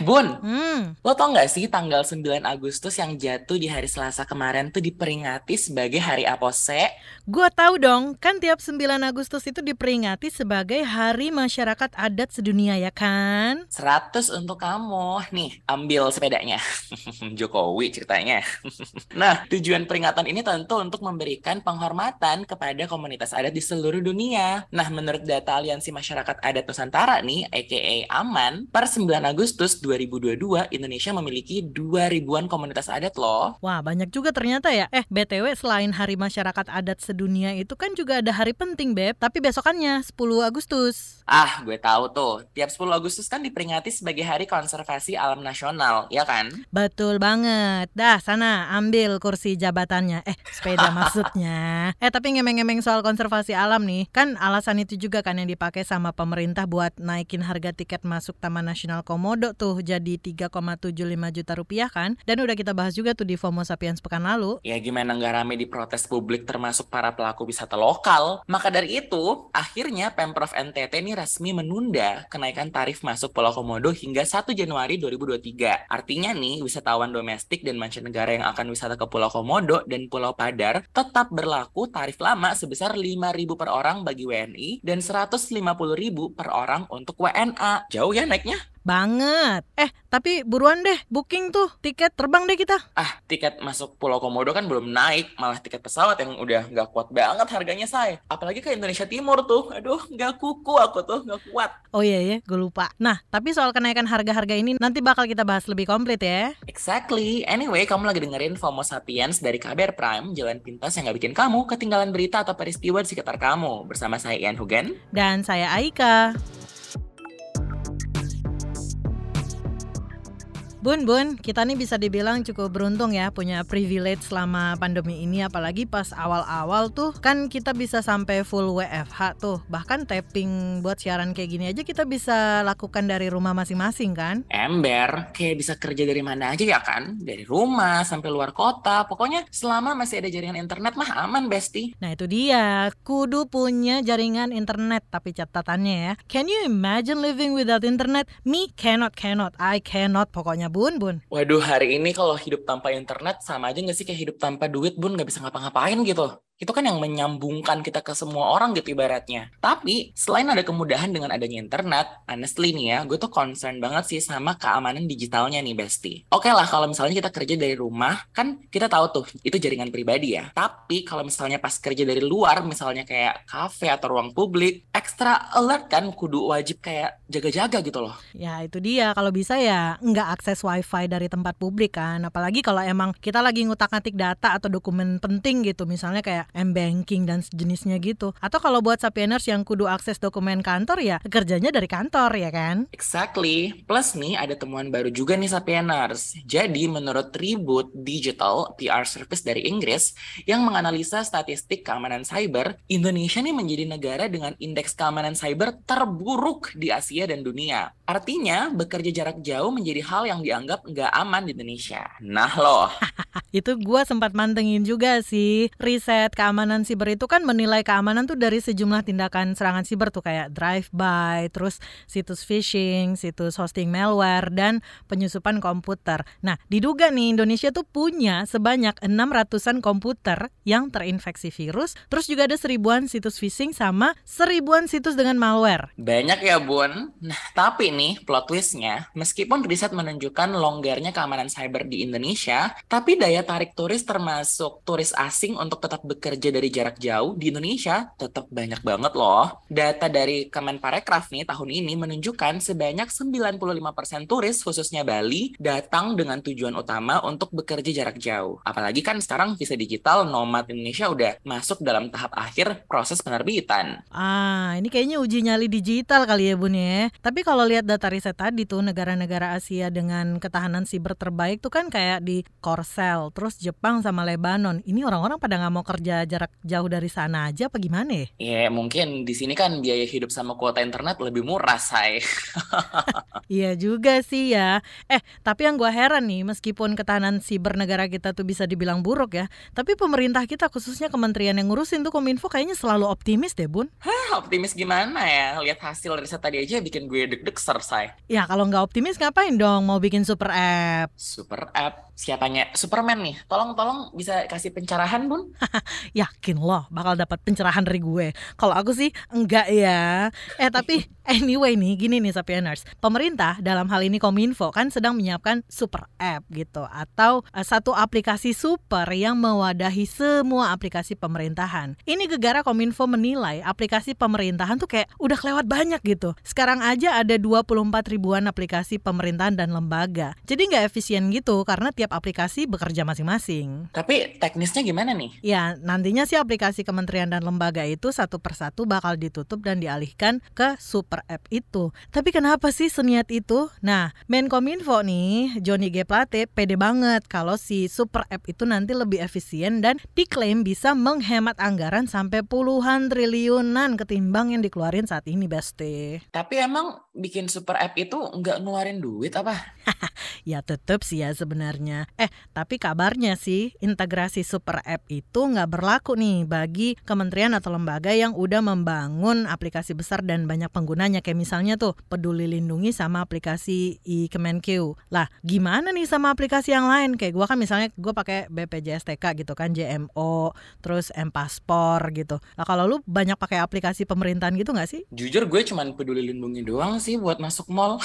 Bun, Hmm, lo tau nggak sih tanggal 9 Agustus yang jatuh di hari Selasa kemarin tuh diperingati sebagai Hari Apose? gua tahu dong, kan tiap 9 Agustus itu diperingati sebagai Hari Masyarakat Adat Sedunia ya kan? 100 untuk kamu. Nih, ambil sepedanya. Jokowi ceritanya. Nah, tujuan peringatan ini tentu untuk memberikan penghormatan kepada komunitas adat di seluruh dunia. Nah, menurut data Aliansi Masyarakat Adat Nusantara nih, aka AMAN, per 9 Agustus 2022, Indonesia memiliki 2000-an komunitas adat loh. Wah, banyak juga ternyata ya. Eh, BTW selain Hari Masyarakat Adat Sedunia itu kan juga ada hari penting, Beb. Tapi besokannya 10 Agustus. Ah, gue tahu tuh. Tiap 10 Agustus kan diperingati sebagai Hari Konservasi Alam Nasional, ya kan? Betul banget. Dah, sana ambil kursi jabatannya. Eh, sepeda maksudnya. Eh, tapi ngemeng-ngemeng soal konservasi alam nih. Kan alasan itu juga kan yang dipakai sama pemerintah buat naikin harga tiket masuk Taman Nasional Komodo tuh jadi 3,75 juta rupiah kan. Dan udah kita bahas juga tuh di FOMO Sapiens pekan lalu. Ya gimana nggak rame di protes publik termasuk para pelaku wisata lokal. Maka dari itu, akhirnya Pemprov NTT ini resmi menunda kenaikan tarif masuk Pulau Komodo hingga 1 Januari 2023. Artinya nih, wisatawan domestik dan mancanegara yang akan wisata ke Pulau Komodo dan Pulau Padar tetap berlaku tarif lama sebesar 5.000 per orang bagi WNI dan 150.000 per orang untuk WNA. Jauh ya naiknya? Banget. Eh, tapi buruan deh booking tuh tiket terbang deh kita. Ah, tiket masuk Pulau Komodo kan belum naik, malah tiket pesawat yang udah nggak kuat banget harganya, say. Apalagi ke Indonesia Timur tuh, aduh nggak kuku aku tuh, nggak kuat. Oh iya ya, gue lupa. Nah, tapi soal kenaikan harga-harga ini nanti bakal kita bahas lebih komplit ya. Exactly. Anyway, kamu lagi dengerin FOMO Sapiens dari KBR Prime, jalan pintas yang nggak bikin kamu ketinggalan berita atau peristiwa di sekitar kamu. Bersama saya Ian Hugen. Dan saya Aika. Bun, Bun, kita nih bisa dibilang cukup beruntung ya punya privilege selama pandemi ini apalagi pas awal-awal tuh kan kita bisa sampai full WFH tuh. Bahkan tapping buat siaran kayak gini aja kita bisa lakukan dari rumah masing-masing kan? Ember, kayak bisa kerja dari mana aja ya kan? Dari rumah sampai luar kota. Pokoknya selama masih ada jaringan internet mah aman, Besti. Nah itu dia, kudu punya jaringan internet tapi catatannya ya. Can you imagine living without internet? Me cannot, cannot, I cannot pokoknya bun, bun. Waduh, hari ini kalau hidup tanpa internet sama aja nggak sih kayak hidup tanpa duit, Bun? Nggak bisa ngapa-ngapain gitu. Itu kan yang menyambungkan kita ke semua orang gitu ibaratnya. Tapi, selain ada kemudahan dengan adanya internet, honestly nih ya, gue tuh concern banget sih sama keamanan digitalnya nih, Besti. Oke lah, kalau misalnya kita kerja dari rumah, kan kita tahu tuh, itu jaringan pribadi ya. Tapi, kalau misalnya pas kerja dari luar, misalnya kayak cafe atau ruang publik, extra alert kan, kudu wajib kayak jaga-jaga gitu loh. Ya itu dia, kalau bisa ya nggak akses wifi dari tempat publik kan. Apalagi kalau emang kita lagi ngutak-ngatik data atau dokumen penting gitu, misalnya kayak m-banking dan sejenisnya gitu. Atau kalau buat sapieners yang kudu akses dokumen kantor ya kerjanya dari kantor ya kan? Exactly. Plus nih ada temuan baru juga nih Sapieners. Jadi menurut Reboot Digital PR Service dari Inggris yang menganalisa statistik keamanan cyber, Indonesia nih menjadi negara dengan indeks keamanan cyber terburuk di Asia dan dunia. Artinya bekerja jarak jauh menjadi hal yang dianggap nggak aman di Indonesia. Nah loh. Itu gua sempat mantengin juga sih. Riset keamanan siber itu kan menilai keamanan tuh dari sejumlah tindakan serangan siber tuh kayak drive-by, terus situs phishing, situs hosting malware, dan penyusupan komputer. Nah, diduga nih Indonesia tuh punya sebanyak 600-an komputer yang terinfeksi virus, terus juga ada seribuan situs phishing sama seribuan situs dengan malware. Banyak ya bun. Nah tapi nih plot twistnya, meskipun riset menunjukkan longgarnya keamanan cyber di Indonesia, tapi daya tarik turis termasuk turis asing untuk tetap dari jarak jauh di Indonesia tetap banyak banget loh. Data dari Kemenparekraf nih tahun ini menunjukkan sebanyak 95% turis khususnya Bali datang dengan tujuan utama untuk bekerja jarak jauh. Apalagi kan sekarang visa digital nomad Indonesia udah masuk dalam tahap akhir proses penerbitan. Ah, ini kayaknya uji nyali digital kali ya Bun ya. Tapi kalau lihat data riset tadi tuh negara-negara Asia dengan ketahanan siber terbaik tuh kan kayak di Korsel, terus Jepang sama Lebanon. Ini orang-orang pada nggak mau kerja kerja jarak jauh dari sana aja apa gimana ya? Ya mungkin di sini kan biaya hidup sama kuota internet lebih murah, say. iya juga sih ya. Eh, tapi yang gue heran nih, meskipun ketahanan siber negara kita tuh bisa dibilang buruk ya, tapi pemerintah kita khususnya kementerian yang ngurusin tuh Kominfo kayaknya selalu optimis deh, Bun. Hah, optimis gimana ya? Lihat hasil riset tadi aja bikin gue deg-deg selesai. Ya, kalau nggak optimis ngapain dong mau bikin super app? Super app? Siapanya Superman nih. Tolong-tolong bisa kasih pencerahan, Bun? Yakin loh bakal dapat pencerahan dari gue. Kalau aku sih enggak ya. Eh tapi anyway nih, gini nih Sapieners. Pemerintah dalam hal ini Kominfo kan sedang menyiapkan super app gitu atau uh, satu aplikasi super yang mewadahi semua aplikasi pemerintahan. Ini gegara Kominfo menilai aplikasi pemerintahan tuh kayak udah kelewat banyak gitu. Sekarang aja ada 24 ribuan aplikasi pemerintahan dan lembaga. Jadi nggak efisien gitu karena tiap tiap aplikasi bekerja masing-masing. Tapi teknisnya gimana nih? Ya, nantinya sih aplikasi kementerian dan lembaga itu satu persatu bakal ditutup dan dialihkan ke super app itu. Tapi kenapa sih seniat itu? Nah, Menkominfo nih, Johnny G. Plate pede banget kalau si super app itu nanti lebih efisien dan diklaim bisa menghemat anggaran sampai puluhan triliunan ketimbang yang dikeluarin saat ini, Beste. Tapi emang bikin super app itu nggak ngeluarin duit apa? ya tetep sih ya sebenarnya. Eh, tapi kabarnya sih integrasi super app itu nggak berlaku nih bagi kementerian atau lembaga yang udah membangun aplikasi besar dan banyak penggunanya kayak misalnya tuh Peduli Lindungi sama aplikasi e-Kemenq. Lah, gimana nih sama aplikasi yang lain? Kayak gua kan misalnya gue pakai BPJSTK gitu kan, JMO, terus M-Paspor gitu. Lah kalau lu banyak pakai aplikasi pemerintahan gitu nggak sih? Jujur gue cuman Peduli Lindungi doang sih buat masuk mall.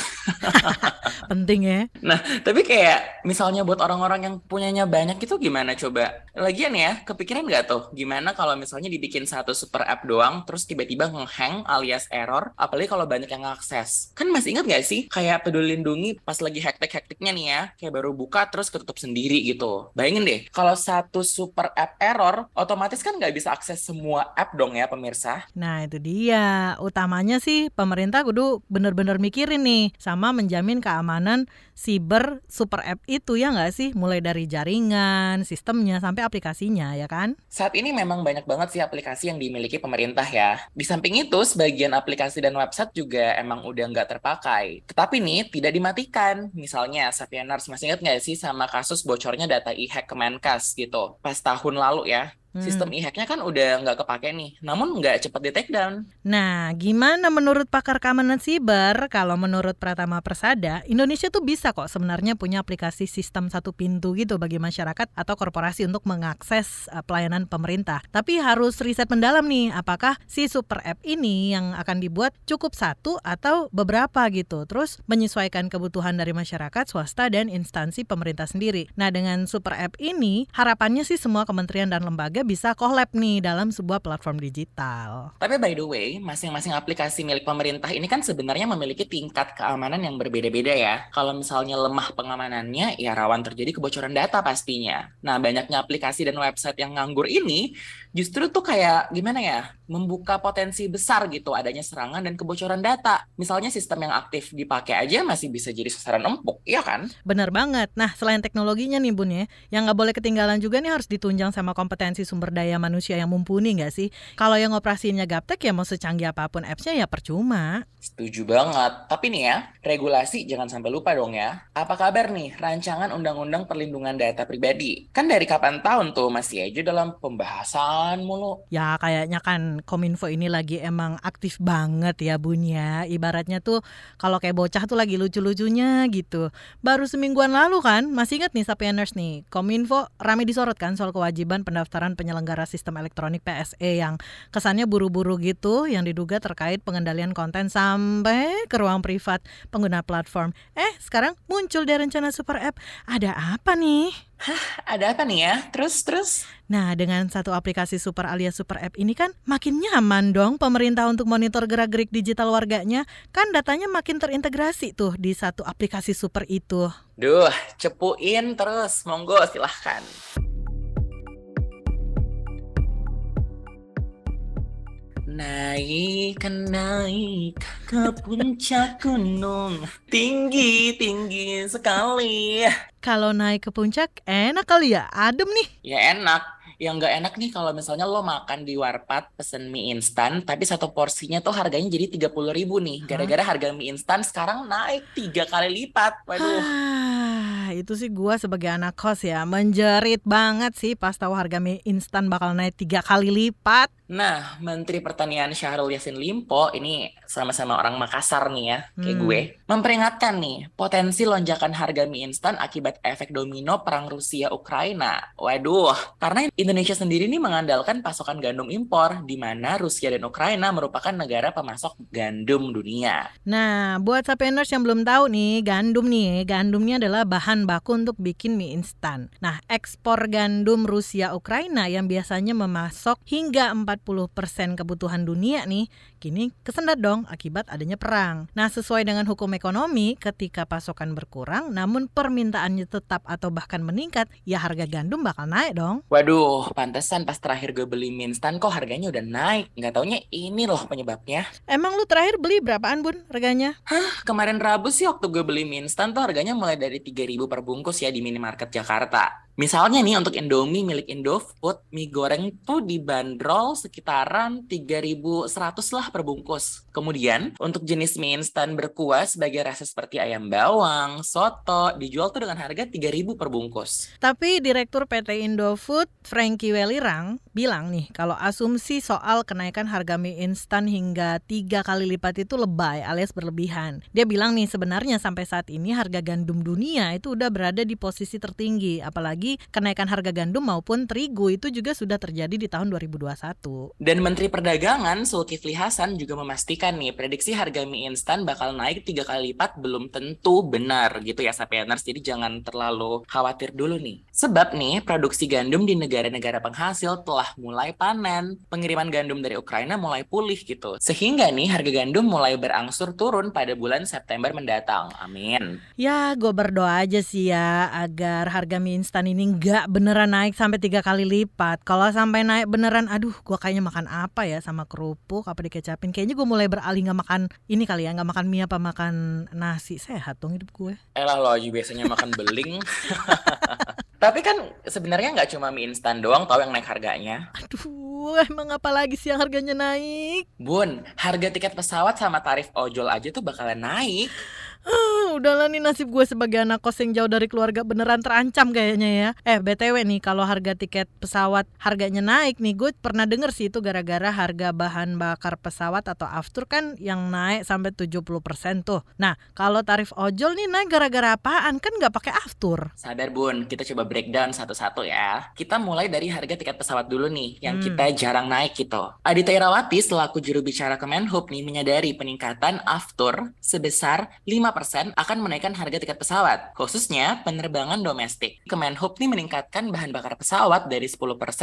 Penting ya. Nah, tapi kayak misalnya buat orang-orang yang punyanya banyak itu gimana coba? Lagian ya, kepikiran nggak tuh gimana kalau misalnya dibikin satu super app doang, terus tiba-tiba ngehang alias error, apalagi kalau banyak yang ngakses. Kan masih ingat nggak sih kayak peduli lindungi pas lagi hektik-hektiknya nih ya, kayak baru buka terus ketutup sendiri gitu. Bayangin deh, kalau satu super app error, otomatis kan nggak bisa akses semua app dong ya pemirsa. Nah itu dia, utamanya sih pemerintah kudu bener-bener mikirin nih, sama menjamin keamanan siber super app itu ya nggak sih? Mulai dari jaringan, sistemnya, sampai aplikasinya ya kan? Saat ini memang banyak banget sih aplikasi yang dimiliki pemerintah ya. Di samping itu, sebagian aplikasi dan website juga emang udah nggak terpakai. Tetapi nih, tidak dimatikan. Misalnya, Sapieners masih ingat nggak sih sama kasus bocornya data e-hack Kemenkes gitu? Pas tahun lalu ya, Hmm. Sistem e-hacknya kan udah nggak kepake nih, namun nggak cepat di take down. Nah, gimana menurut pakar keamanan siber? Kalau menurut Pratama Persada, Indonesia tuh bisa kok sebenarnya punya aplikasi sistem satu pintu gitu bagi masyarakat atau korporasi untuk mengakses uh, pelayanan pemerintah. Tapi harus riset mendalam nih, apakah si super app ini yang akan dibuat cukup satu atau beberapa gitu. Terus menyesuaikan kebutuhan dari masyarakat, swasta, dan instansi pemerintah sendiri. Nah, dengan super app ini, harapannya sih semua kementerian dan lembaga bisa collab nih dalam sebuah platform digital. Tapi by the way, masing-masing aplikasi milik pemerintah ini kan sebenarnya memiliki tingkat keamanan yang berbeda-beda ya. Kalau misalnya lemah pengamanannya, ya rawan terjadi kebocoran data pastinya. Nah, banyaknya aplikasi dan website yang nganggur ini justru tuh kayak gimana ya, membuka potensi besar gitu adanya serangan dan kebocoran data. Misalnya sistem yang aktif dipakai aja masih bisa jadi sasaran empuk, iya kan? Bener banget. Nah, selain teknologinya nih Bun ya, yang nggak boleh ketinggalan juga nih harus ditunjang sama kompetensi sumber daya manusia yang mumpuni nggak sih? Kalau yang operasinya gaptek ya mau secanggih apa pun apps-nya ya percuma. Setuju banget. Tapi nih ya, regulasi jangan sampai lupa dong ya. Apa kabar nih rancangan Undang-Undang Perlindungan Data Pribadi? Kan dari kapan tahun tuh masih aja dalam pembahasan mulu. Ya kayaknya kan Kominfo ini lagi emang aktif banget ya Bun ya. Ibaratnya tuh kalau kayak bocah tuh lagi lucu-lucunya gitu. Baru semingguan lalu kan, masih ingat nih Sapieners nih, Kominfo rame disorot kan soal kewajiban pendaftaran penyelenggara sistem elektronik PSE yang kesannya buru-buru gitu yang diduga terkait pengendalian konten sampai ke ruang privat pengguna platform. Eh, sekarang muncul dari rencana super app. Ada apa nih? Hah, ada apa nih ya? Terus, terus? Nah, dengan satu aplikasi super alias super app ini kan makin nyaman dong pemerintah untuk monitor gerak-gerik digital warganya. Kan datanya makin terintegrasi tuh di satu aplikasi super itu. Duh, cepuin terus. Monggo, silahkan. Naik, naik ke puncak gunung. Tinggi, tinggi sekali. Kalau naik ke puncak enak kali ya, adem nih. Ya enak, yang nggak enak nih kalau misalnya lo makan di warpat pesen mie instan, tapi satu porsinya tuh harganya jadi tiga puluh ribu nih. Gara-gara harga mie instan sekarang naik tiga kali lipat. Waduh. Ah, itu sih gua sebagai anak kos ya menjerit banget sih pas tahu harga mie instan bakal naik tiga kali lipat. Nah, Menteri Pertanian Syahrul Yassin Limpo ini sama-sama orang Makassar nih ya, kayak Hmm. gue, memperingatkan nih potensi lonjakan harga mie instan akibat efek domino perang Rusia Ukraina. Waduh, karena Indonesia sendiri nih mengandalkan pasokan gandum impor, di mana Rusia dan Ukraina merupakan negara pemasok gandum dunia. Nah, buat sapieners yang belum tahu nih, gandum nih, gandumnya adalah bahan baku untuk bikin mie instan. Nah, ekspor gandum Rusia Ukraina yang biasanya memasok hingga 40% kebutuhan dunia nih, kini kesendat dong akibat adanya perang. Nah, sesuai dengan hukum ekonomi, ketika pasokan berkurang namun permintaannya tetap atau bahkan meningkat, ya harga gandum bakal naik dong. Waduh, pantesan pas terakhir gue beli mie instan kok harganya udah naik. Nggak taunya ini loh penyebabnya. Emang lu terakhir beli berapaan, Bun, harganya? Kemarin Rabu sih waktu gue beli mie instan tuh harganya mulai dari 3000 per bungkus ya di minimarket Jakarta. Misalnya nih untuk Indomie milik Indofood, mie goreng tuh dibanderol sekitaran 3100 lah per bungkus. Kemudian untuk jenis mie instan berkuah sebagai rasa seperti ayam bawang, soto, dijual tuh dengan harga 3000 per bungkus. Tapi Direktur PT Indofood, Frankie Welirang, bilang nih kalau asumsi soal kenaikan harga mie instan hingga tiga kali lipat itu lebay alias berlebihan. Dia bilang nih sebenarnya sampai saat ini harga gandum dunia itu udah berada di posisi tertinggi. Apalagi kenaikan harga gandum maupun terigu itu juga sudah terjadi di tahun 2021. Dan Menteri Perdagangan Zulkifli Hasan juga memastikan nih prediksi harga mie instan bakal naik tiga kali lipat belum tentu benar gitu ya Sapieners. Jadi jangan terlalu khawatir dulu nih. Sebab nih produksi gandum di negara-negara penghasil telah mulai panen. Pengiriman gandum dari Ukraina mulai pulih gitu. Sehingga nih harga gandum mulai berangsur turun pada bulan September mendatang. Amin. Ya, gue berdoa aja sih ya agar harga mie instan ini nggak beneran naik sampai tiga kali lipat. Kalau sampai naik beneran, aduh, gue kayaknya makan apa ya sama kerupuk, apa dikecapin. Kayaknya gue mulai beralih nggak makan ini kali ya, nggak makan mie apa makan nasi. Sehat dong hidup gue. Elah lo aja biasanya makan beling. Tapi kan sebenarnya nggak cuma mie instan doang tau yang naik harganya. Aduh, emang apa lagi sih yang harganya naik? Bun, harga tiket pesawat sama tarif ojol aja tuh bakalan naik. Ah, udahlah nih nasib gue sebagai anak kos yang jauh dari keluarga beneran terancam kayaknya ya. Eh BTW nih kalau harga tiket pesawat harganya naik nih gue pernah denger sih itu gara-gara harga bahan bakar pesawat atau aftur kan yang naik sampai 70% tuh. Nah kalau tarif ojol nih naik gara-gara apaan? Kan nggak pakai aftur. Sadar bun, kita coba breakdown satu-satu ya. Kita mulai dari harga tiket pesawat dulu nih, yang Hmm. kita jarang naik gitu. Adita Irawati selaku juru bicara Kemenhub nih menyadari peningkatan aftur sebesar 5% akan menaikkan harga tiket pesawat, khususnya penerbangan domestik. Kemenhub nih meningkatkan bahan bakar pesawat dari 10%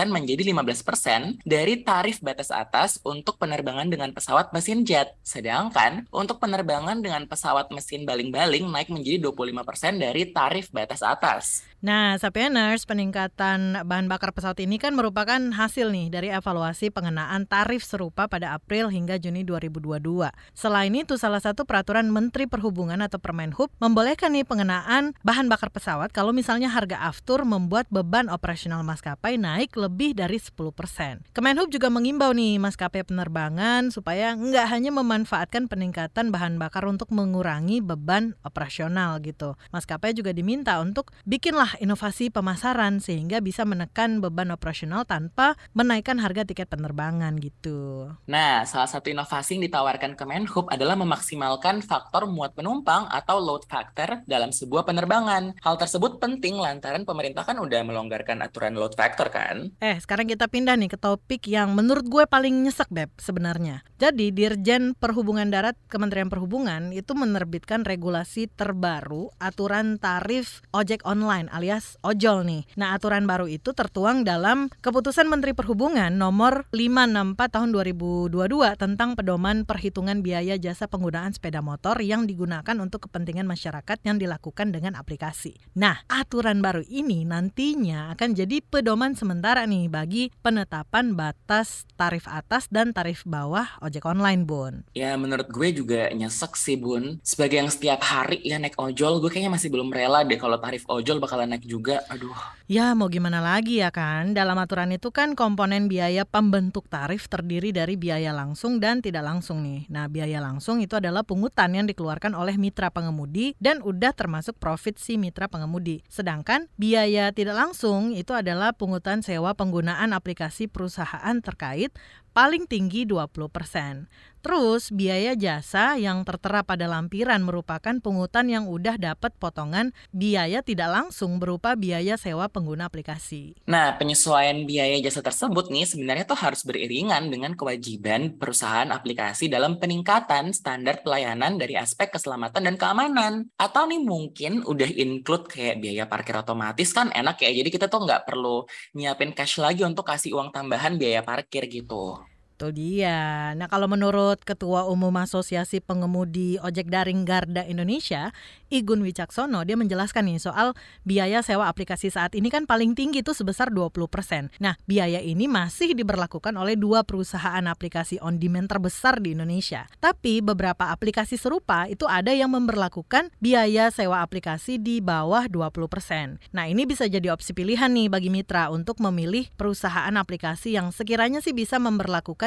menjadi 15% dari tarif batas atas untuk penerbangan dengan pesawat mesin jet. Sedangkan untuk penerbangan dengan pesawat mesin baling-baling naik menjadi 25% dari tarif batas atas. Nah, Sapieners, peningkatan bahan bakar pesawat ini kan merupakan hasil nih dari evaluasi pengenaan tarif serupa pada April hingga Juni 2022. Selain itu, salah satu peraturan Menteri Perhubungan atau Permenhub membolehkan nih pengenaan bahan bakar pesawat kalau misalnya harga aftur membuat beban operasional maskapai naik lebih dari 10%. Kemenhub juga mengimbau nih maskapai penerbangan supaya nggak hanya memanfaatkan peningkatan bahan bakar untuk mengurangi beban operasional gitu. Maskapai juga diminta untuk bikinlah inovasi pemasaran sehingga bisa menekan beban operasional tanpa menaikkan harga tiket penerbangan gitu. Nah, salah satu inovasi yang ditawarkan Kemenhub adalah memaksimalkan faktor muat penumpang atau load factor dalam sebuah penerbangan. Hal tersebut penting lantaran pemerintah kan udah melonggarkan aturan load factor kan? Eh, sekarang kita pindah nih ke topik yang menurut gue paling nyesek, Beb, sebenarnya. Jadi, Dirjen Perhubungan Darat Kementerian Perhubungan itu menerbitkan regulasi terbaru aturan tarif ojek online alias ojol nih. Nah, aturan baru itu tertuang dalam Keputusan Menteri Perhubungan nomor 564 tahun 2022 tentang pedoman perhitungan biaya jasa penggunaan sepeda motor yang digunakan untuk kepentingan masyarakat yang dilakukan dengan aplikasi. Nah, aturan baru ini nantinya akan jadi pedoman sementara nih bagi penetapan batas tarif atas dan tarif bawah ojek online, Bun. Ya, menurut gue juga nyesek sih, Bun. Sebagai yang setiap hari ya naik ojol, gue kayaknya masih belum rela deh kalau tarif ojol bakalan naik juga. Aduh. Ya, mau gimana lagi ya kan? Dalam aturan itu kan komponen biaya pembentuk tarif terdiri dari biaya langsung dan tidak langsung nih. Nah, biaya langsung itu adalah pungutan yang dikeluarkan oleh mitra pengemudi dan udah termasuk profit si mitra pengemudi. Sedangkan biaya tidak langsung itu adalah pungutan sewa penggunaan aplikasi perusahaan terkait paling tinggi 20%. Terus biaya jasa yang tertera pada lampiran merupakan pungutan yang udah dapat potongan biaya tidak langsung berupa biaya sewa pengguna aplikasi. Nah, penyesuaian biaya jasa tersebut nih sebenarnya tuh harus beriringan dengan kewajiban perusahaan aplikasi dalam peningkatan standar pelayanan dari aspek keselamatan dan keamanan. Atau nih mungkin udah include kayak biaya parkir otomatis kan enak ya. Jadi kita tuh nggak perlu nyiapin cash lagi untuk kasih uang tambahan biaya parkir gitu. Itu dia. Nah, kalau menurut Ketua Umum Asosiasi Pengemudi Ojek Daring Garda Indonesia, Igun Wicaksono, dia menjelaskan nih soal biaya sewa aplikasi saat ini kan paling tinggi itu sebesar 20%. Nah, biaya ini masih diberlakukan oleh dua perusahaan aplikasi on demand terbesar di Indonesia. Tapi beberapa aplikasi serupa itu ada yang memperlakukan biaya sewa aplikasi di bawah 20%. Nah, ini bisa jadi opsi pilihan nih bagi mitra untuk memilih perusahaan aplikasi yang sekiranya sih bisa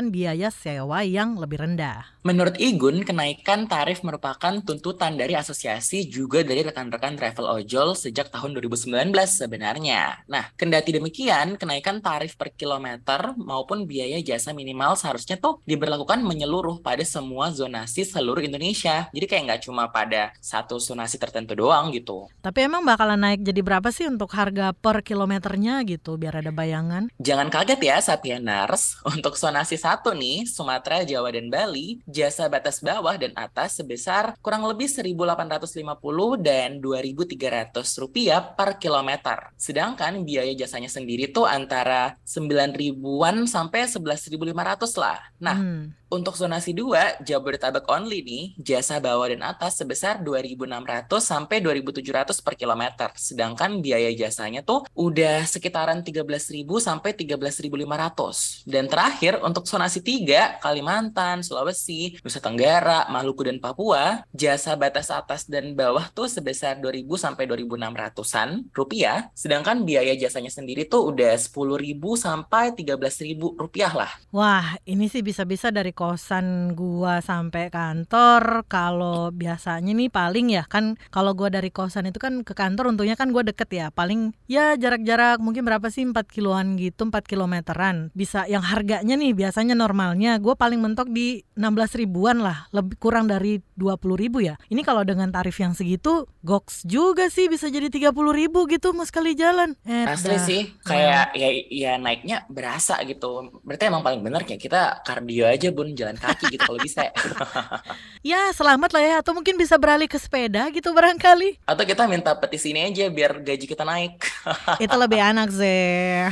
biaya sewa yang lebih rendah. Menurut Igun, kenaikan tarif merupakan tuntutan dari asosiasi juga dari rekan-rekan travel ojol sejak tahun 2019 sebenarnya. Nah, kendati demikian, kenaikan tarif per kilometer maupun biaya jasa minimal seharusnya tuh diberlakukan menyeluruh pada semua zonasi seluruh Indonesia. Jadi kayak nggak cuma pada satu zonasi tertentu doang gitu. Tapi emang bakalan naik jadi berapa sih untuk harga per kilometernya gitu, biar ada bayangan? Jangan kaget ya, Sapieners. Untuk zonasi satu nih, Sumatera, Jawa, dan Bali, jasa batas bawah dan atas sebesar kurang lebih 1.850 dan 2.300 rupiah per kilometer. Sedangkan biaya jasanya sendiri tuh antara 9 ribuan sampai 11.500 lah. Nah, hmm. Untuk zonasi 2, Jabodetabek only nih, jasa bawah dan atas sebesar 2.600 sampai 2.700 per kilometer. Sedangkan biaya jasanya tuh udah sekitaran 13.000 sampai 13.500. Dan terakhir untuk zonasi 3, Kalimantan, Sulawesi, Nusa Tenggara, Maluku dan Papua, jasa batas atas dan bawah tuh sebesar 2.000 sampai 2.600-an rupiah. Sedangkan biaya jasanya sendiri tuh udah 10.000 sampai 13.000 rupiah lah. Wah, ini sih bisa-bisa dari kosan gua sampai kantor kalau biasanya nih paling ya kan kalau gua dari kosan itu kan ke kantor untungnya kan gua deket ya paling ya jarak-jarak mungkin berapa sih 4 kiloan gitu 4 kilometeran. Bisa yang harganya nih biasanya normalnya gua paling mentok di 16 ribuan lah lebih kurang dari 20 ribu ya. Ini kalau dengan tarif yang segitu goks juga sih bisa jadi 30 ribu gitu mas kali jalan. Eh, asli sih kayak ya ya naiknya berasa gitu. Berarti emang paling bener kayak kita kardio aja bun jalan kaki gitu kalau bisa. ya selamat lah ya atau mungkin bisa beralih ke sepeda gitu barangkali. Atau kita minta petisi ini aja biar gaji kita naik. Itu lebih enak sih.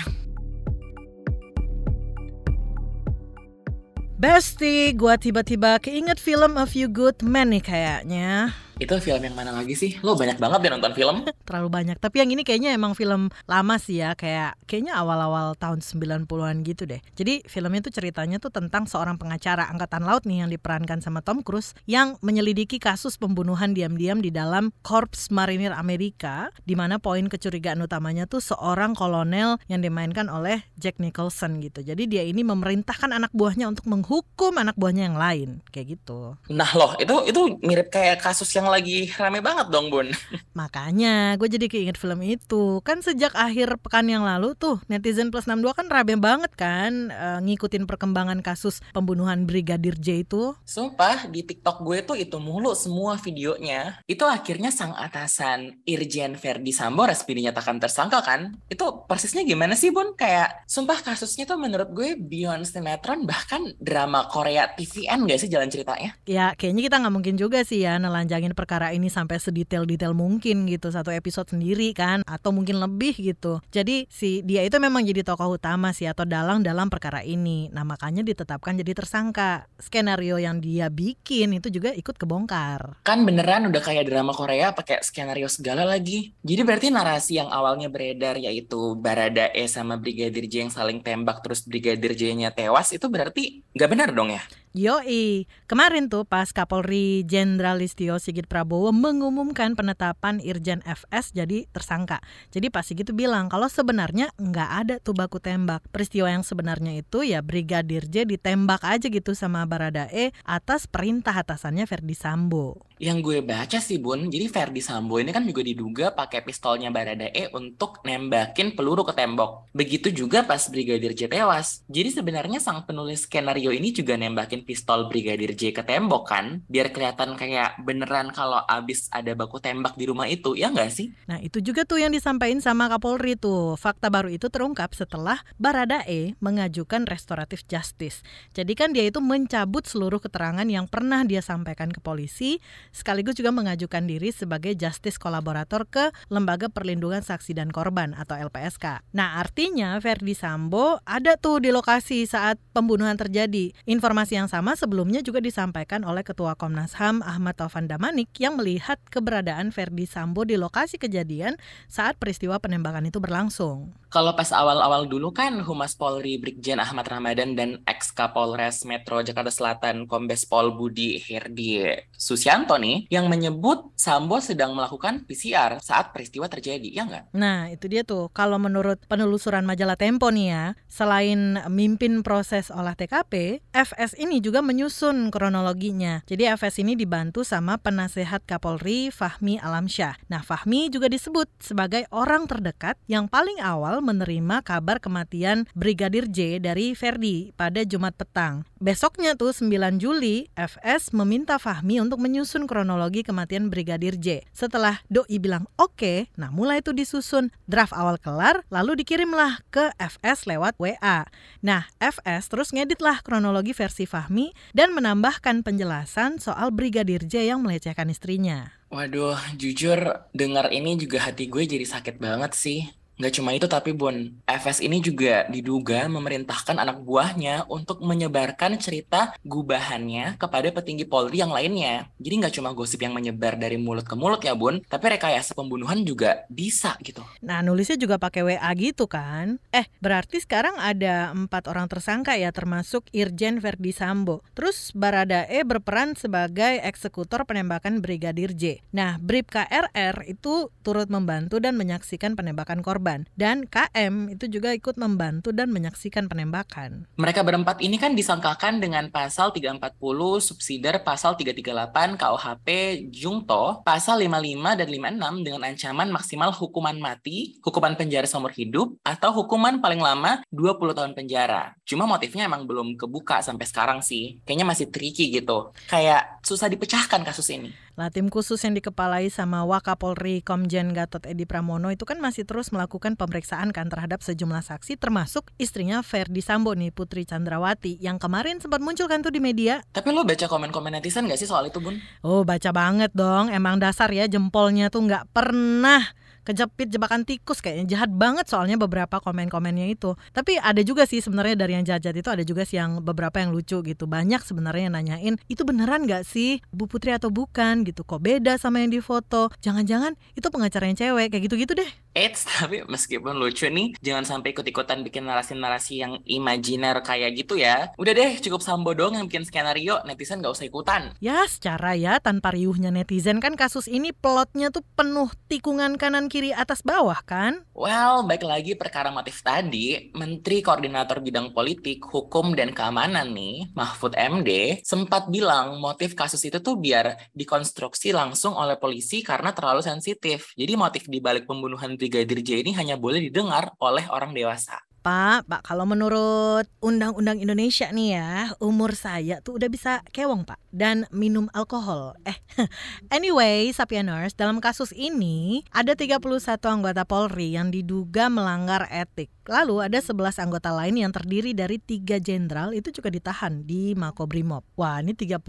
Besti, gua tiba-tiba keinget film A Few Good Men nih kayaknya. Itu film yang mana lagi sih? Lo banyak banget ya nonton film. Terlalu banyak. Tapi yang ini kayaknya emang film lama sih ya. Kayak kayaknya awal-awal tahun 90-an gitu deh. Jadi filmnya tuh ceritanya tuh tentang seorang pengacara angkatan laut nih yang diperankan sama Tom Cruise yang menyelidiki kasus pembunuhan diam-diam di dalam Korps Marinir Amerika di mana poin kecurigaan utamanya tuh seorang kolonel yang dimainkan oleh Jack Nicholson gitu. Jadi dia ini memerintahkan anak buahnya untuk menghukum anak buahnya yang lain kayak gitu. Nah loh, itu itu mirip kayak kasus yang yang lagi rame banget dong Bun. Makanya gue jadi keinget film itu. Kan sejak akhir pekan yang lalu tuh Netizen plus 62 kan rame banget kan uh, Ngikutin perkembangan kasus pembunuhan Brigadir J itu. Sumpah di TikTok gue tuh itu mulu semua videonya. Itu akhirnya sang atasan Irjen Verdi Sambo resmi dinyatakan tersangka kan? Itu persisnya gimana sih Bun? Kayak sumpah kasusnya tuh menurut gue beyond sinetron Bahkan drama Korea TVN gak sih jalan ceritanya? Ya kayaknya kita nggak mungkin juga sih ya nelanjangin perkara ini sampai sedetail-detail mungkin gitu satu episode sendiri kan atau mungkin lebih gitu. Jadi si dia itu memang jadi tokoh utama sih atau dalang dalam perkara ini. Nah makanya ditetapkan jadi tersangka. Skenario yang dia bikin itu juga ikut kebongkar. Kan beneran udah kayak drama Korea pakai skenario segala lagi. Jadi berarti narasi yang awalnya beredar yaitu Barada E sama Brigadir J yang saling tembak terus Brigadir J-nya tewas itu berarti nggak benar dong ya? Yoi, kemarin tuh pas Kapolri Jenderal Listio Sigit Prabowo mengumumkan penetapan Irjen FS jadi tersangka. Jadi Pak Sigit tuh bilang kalau sebenarnya nggak ada tuh baku tembak. Peristiwa yang sebenarnya itu ya Brigadir J ditembak aja gitu sama Baradae atas perintah atasannya Ferdi Sambo. Yang gue baca sih Bun, jadi Ferdi Sambo ini kan juga diduga pakai pistolnya Baradae untuk nembakin peluru ke tembok. Begitu juga pas Brigadir J tewas. Jadi sebenarnya sang penulis skenario ini juga nembakin pistol Brigadir J ke tembok kan, biar kelihatan kayak beneran kalau abis ada baku tembak di rumah itu, ya nggak sih? Nah itu juga tuh yang disampaikan sama Kapolri tuh. Fakta baru itu terungkap setelah Baradae mengajukan restoratif justice. Jadi kan dia itu mencabut seluruh keterangan yang pernah dia sampaikan ke polisi, sekaligus juga mengajukan diri sebagai justice kolaborator ke Lembaga Perlindungan Saksi dan Korban atau LPSK. Nah artinya Verdi Sambo ada tuh di lokasi saat pembunuhan terjadi. Informasi yang sama sebelumnya juga disampaikan oleh Ketua Komnas HAM Ahmad Taufan Damanik yang melihat keberadaan Verdi Sambo di lokasi kejadian saat peristiwa penembakan itu berlangsung. Kalau pas awal-awal dulu kan Humas Polri Brigjen Ahmad Ramadan dan ex Kapolres Metro Jakarta Selatan Kombes Pol Budi Herdi Susianto nih yang menyebut Sambo sedang melakukan PCR saat peristiwa terjadi, ya nggak? Nah itu dia tuh kalau menurut penelusuran majalah Tempo nih ya, selain mimpin proses olah TKP, FS ini juga menyusun kronologinya. Jadi FS ini dibantu sama penasehat Kapolri Fahmi Alamsyah. Nah, Fahmi juga disebut sebagai orang terdekat yang paling awal menerima kabar kematian Brigadir J dari Verdi pada Jumat petang. Besoknya tuh 9 Juli, FS meminta Fahmi untuk menyusun kronologi kematian Brigadir J. Setelah Doi bilang oke, okay, nah mulai itu disusun. Draft awal kelar, lalu dikirimlah ke FS lewat WA. Nah, FS terus ngeditlah kronologi versi Fahmi dan menambahkan penjelasan soal Brigadir J yang melecehkan istrinya. Waduh, jujur dengar ini juga hati gue jadi sakit banget sih. Nggak cuma itu tapi Bun, FS ini juga diduga memerintahkan anak buahnya untuk menyebarkan cerita gubahannya kepada petinggi Polri yang lainnya. Jadi nggak cuma gosip yang menyebar dari mulut ke mulut ya Bun, tapi rekayasa pembunuhan juga bisa gitu. Nah nulisnya juga pakai WA gitu kan. Eh berarti sekarang ada empat orang tersangka ya termasuk Irjen Verdi Sambo. Terus Baradae berperan sebagai eksekutor penembakan Brigadir J. Nah Brib KRR itu turut membantu dan menyaksikan penembakan korban korban. Dan KM itu juga ikut membantu dan menyaksikan penembakan. Mereka berempat ini kan disangkakan dengan pasal 340 subsidiar pasal 338 KUHP Jungto, pasal 55 dan 56 dengan ancaman maksimal hukuman mati, hukuman penjara seumur hidup, atau hukuman paling lama 20 tahun penjara. Cuma motifnya emang belum kebuka sampai sekarang sih. Kayaknya masih tricky gitu. Kayak susah dipecahkan kasus ini. Lah tim khusus yang dikepalai sama Wakapolri Komjen Gatot Edi Pramono itu kan masih terus melakukan pemeriksaan kan terhadap sejumlah saksi termasuk istrinya Ferdi Sambo nih Putri Chandrawati yang kemarin sempat muncul kan tuh di media. Tapi lo baca komen-komen netizen gak sih soal itu Bun? Oh baca banget dong, emang dasar ya jempolnya tuh nggak pernah kejepit jebakan tikus kayaknya. Jahat banget soalnya beberapa komen-komennya itu. Tapi ada juga sih sebenarnya dari yang jahat itu ada juga sih yang beberapa yang lucu gitu. Banyak sebenarnya yang nanyain itu beneran gak sih? Bu Putri atau bukan? gitu. Kok beda sama yang di foto? Jangan-jangan itu pengacara yang cewek kayak gitu-gitu deh. Eits, tapi meskipun lucu nih, jangan sampai ikut-ikutan bikin narasi-narasi yang imajiner kayak gitu ya. Udah deh, cukup Sambo dong yang bikin skenario, netizen gak usah ikutan. Ya, secara ya, tanpa riuhnya netizen. Kan kasus ini plotnya tuh penuh tikungan kanan kiri atas bawah kan? Well, baik lagi perkara motif tadi, Menteri Koordinator Bidang Politik, Hukum, dan Keamanan nih, Mahfud MD, sempat bilang motif kasus itu tuh biar dikonstruksi langsung oleh polisi karena terlalu sensitif. Jadi motif dibalik pembunuhan Brigadir J ini hanya boleh didengar oleh orang dewasa. Pak, Pak, kalau menurut Undang-Undang Indonesia nih ya, umur saya tuh udah bisa kewong, Pak. Dan minum alkohol. Eh, anyway, Sapieners, dalam kasus ini ada 31 anggota Polri yang diduga melanggar etik. Lalu ada 11 anggota lain yang terdiri dari tiga jenderal itu juga ditahan di Makobrimob. Wah ini 31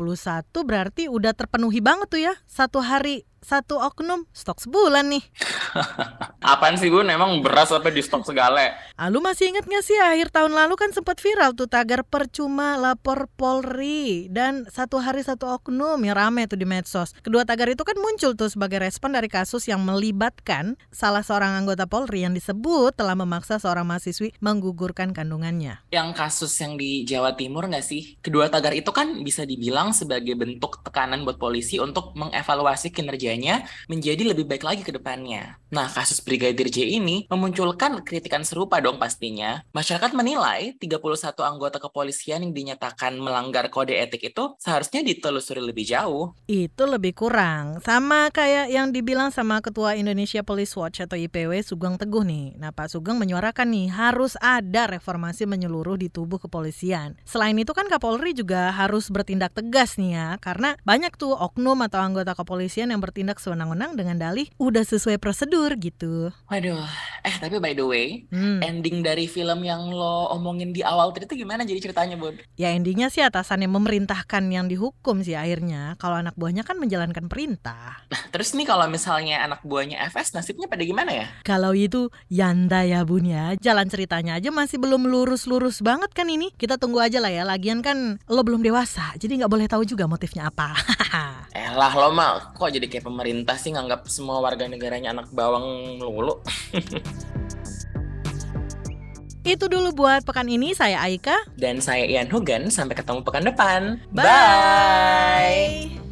berarti udah terpenuhi banget tuh ya satu hari satu oknum stok sebulan nih. Apaan sih bun? Emang beras apa di stok segala? Ah, lu masih inget gak sih akhir tahun lalu kan sempat viral tuh tagar percuma lapor Polri dan satu hari satu oknum yang rame tuh di medsos. Kedua tagar itu kan muncul tuh sebagai respon dari kasus yang melibatkan salah seorang anggota Polri yang disebut telah memaksa seorang mahasiswi menggugurkan kandungannya. Yang kasus yang di Jawa Timur nggak sih? Kedua tagar itu kan bisa dibilang sebagai bentuk tekanan buat polisi untuk mengevaluasi kinerja kinerjanya menjadi lebih baik lagi ke depannya. Nah, kasus Brigadir J ini memunculkan kritikan serupa dong pastinya. Masyarakat menilai 31 anggota kepolisian yang dinyatakan melanggar kode etik itu seharusnya ditelusuri lebih jauh. Itu lebih kurang. Sama kayak yang dibilang sama Ketua Indonesia Police Watch atau IPW Sugeng Teguh nih. Nah, Pak Sugeng menyuarakan nih harus ada reformasi menyeluruh di tubuh kepolisian. Selain itu kan Kapolri juga harus bertindak tegas nih ya, karena banyak tuh oknum atau anggota kepolisian yang bertindak sewenang-wenang dengan dalih udah sesuai prosedur gitu. Waduh, eh tapi by the way, hmm. ending dari film yang lo omongin di awal tadi itu gimana jadi ceritanya, Bun? Ya endingnya sih atasan yang memerintahkan yang dihukum sih akhirnya. Kalau anak buahnya kan menjalankan perintah. Nah, terus nih kalau misalnya anak buahnya FS nasibnya pada gimana ya? Kalau itu Yanda ya Bun ya, jalan ceritanya aja masih belum lurus-lurus banget kan ini. Kita tunggu aja lah ya, lagian kan lo belum dewasa, jadi nggak boleh tahu juga motifnya apa. eh lah lo mah, kok jadi kayak pemerintah sih nganggap semua warga negaranya anak bawang lulu. Itu dulu buat pekan ini saya Aika dan saya Ian Hugan sampai ketemu pekan depan. Bye. Bye.